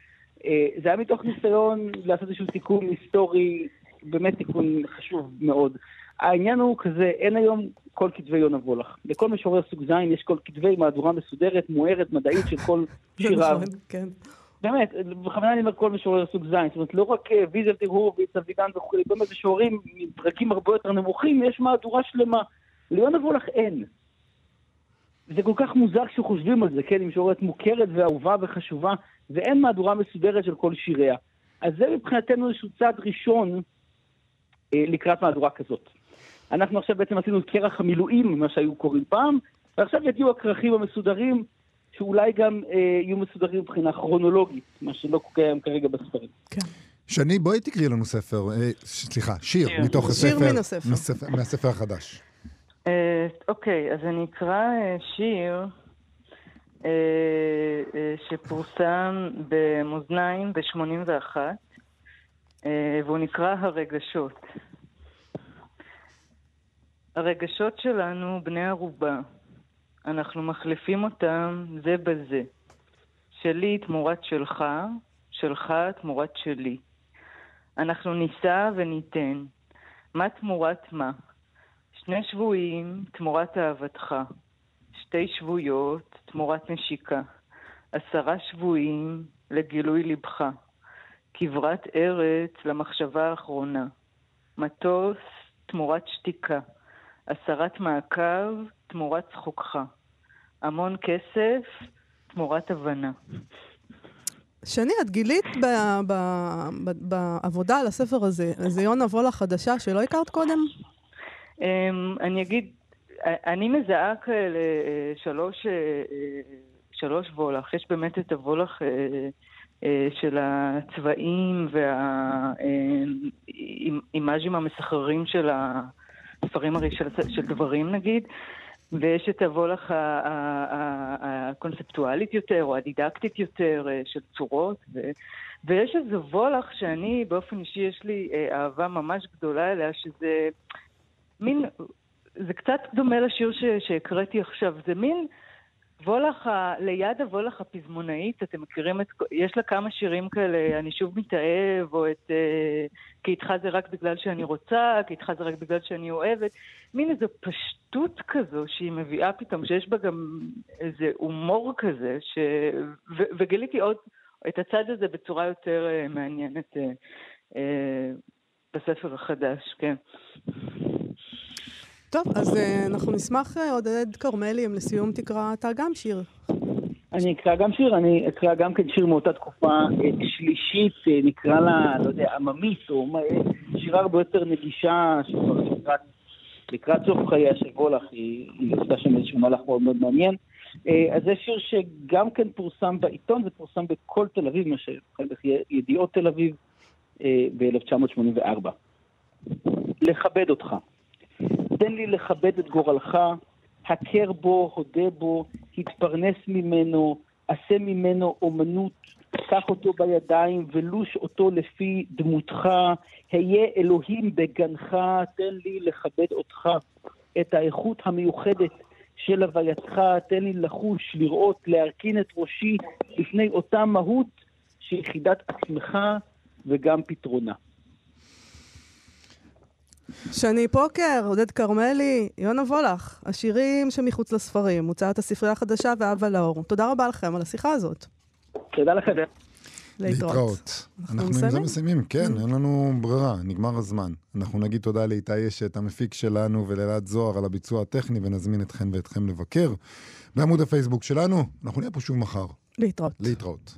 זה היה מתוך ניסיון לעשות איזשהו תיקון היסטורי, באמת תיקון חשוב מאוד. העניין הוא כזה, אין היום כל כתבי יונה וולך. לכל משורר סוג ז' יש כל כתבי מהדורה מסודרת, מוארת, מדעית של כל זה שיריו. נכון, כן. באמת, בכוונה אני אומר כל משורר סוג ז', זאת אומרת, לא רק אה, ויזל הורוביץ, אבידן וכולי, באמת משוררים מדרגים הרבה יותר נמוכים, יש מהדורה שלמה. ליונה וולך אין. זה כל כך מוזר כשחושבים על זה, כן, היא משוררת מוכרת ואהובה וחשובה, ואין מהדורה מסודרת של כל שיריה. אז זה מבחינתנו איזשהו צעד ראשון אה, לקראת מהדורה כזאת. אנחנו עכשיו בעצם עשינו את כרך המילואים, מה שהיו קוראים פעם, ועכשיו יגיעו הכרכים המסודרים, שאולי גם אה, יהיו מסודרים מבחינה כרונולוגית, מה שלא קיים כרגע בספרים. כן. שני, בואי תקראי לנו ספר, אה, סליחה, שיר, שיר. מתוך שיר הספר. מן הספר. מספר- מהספר החדש. אה, אוקיי, אז אני אקרא אה, שיר שפורסם במאזניים ב-81, אה, והוא נקרא הרגשות. הרגשות שלנו בני ערובה. אנחנו מחליפים אותם זה בזה. שלי תמורת שלך, שלך תמורת שלי. אנחנו נישא וניתן. מה תמורת מה? שני שבויים תמורת אהבתך, שתי שבויות תמורת נשיקה, עשרה שבויים לגילוי לבך, כברת ארץ למחשבה האחרונה, מטוס תמורת שתיקה, הסרת מעקב תמורת צחוקך, המון כסף תמורת הבנה. שני, את גילית ב- ב- ב- בעבודה על הספר הזה איזה יונה וולה חדשה שלא הכרת קודם? אמ, אני אגיד, אני מזהה כאלה אה, שלוש, אה, אה, שלוש וולך. יש באמת את הוולך אה, של הצבעים והאימאז'ים המסחררים של הספרים הרי של, של דברים נגיד, ויש את הוולך ה- ה- ה- הקונספטואלית יותר, או הדידקטית יותר, של צורות, ו... ויש איזה וולך שאני, באופן אישי, יש לי אה, אהבה ממש גדולה אליה, שזה מין, זה קצת דומה לשיר שהקראתי עכשיו, זה מין וולך, ה- ליד הוולך הפזמונאית, אתם מכירים את, יש לה כמה שירים כאלה, אני שוב מתאהב, או את אה, כי איתך זה רק בגלל שאני רוצה, כי איתך זה רק בגלל שאני אוהבת, מין איזו פשטות כזו שהיא מביאה פתאום, שיש בה גם איזה הומור כזה, ש... ו- וגיליתי עוד את הצד הזה בצורה יותר אה, מעניינת אה, אה, בספר החדש, כן. טוב, אז אה, אנחנו נשמח, אה, עודד כרמלי, אם לסיום תקרא אתה גם שיר. אני אקרא גם שיר, אני אקרא גם כן שיר מאותה תקופה אה, שלישית, נקרא לה, לא יודע, עממית, או שירה הרבה יותר נגישה, שכבר לקראת, לקראת סוף חייה של וולך, היא, היא עשתה שם איזשהו מהלך מאוד מאוד מעניין. אז זה שיר שגם כן פורסם בעיתון, זה פורסם בכל תל אביב, מה שאחר ידיעות תל אביב אה, ב-1984. לכבד אותך. תן לי לכבד את גורלך, הכר בו, הודה בו, התפרנס ממנו, עשה ממנו אומנות, קח אותו בידיים ולוש אותו לפי דמותך, היה אלוהים בגנך, תן לי לכבד אותך, את האיכות המיוחדת של הווייתך, תן לי לחוש, לראות, להרכין את ראשי לפני אותה מהות שהיא חידת עצמך וגם פתרונה. שני פוקר, עודד כרמלי, יונה וולך, השירים שמחוץ לספרים, הוצאת הספרייה החדשה ואבא לאור. תודה רבה לכם על השיחה הזאת. תודה לכם. להתראות. אנחנו עם זה מסיימים? מסיימים, כן, אין לנו ברירה, נגמר הזמן. אנחנו נגיד תודה לאיתי אשת, המפיק שלנו, ולאלעד זוהר על הביצוע הטכני, ונזמין אתכן ואתכם לבקר בעמוד הפייסבוק שלנו. אנחנו נהיה פה שוב מחר. להתראות. להתראות.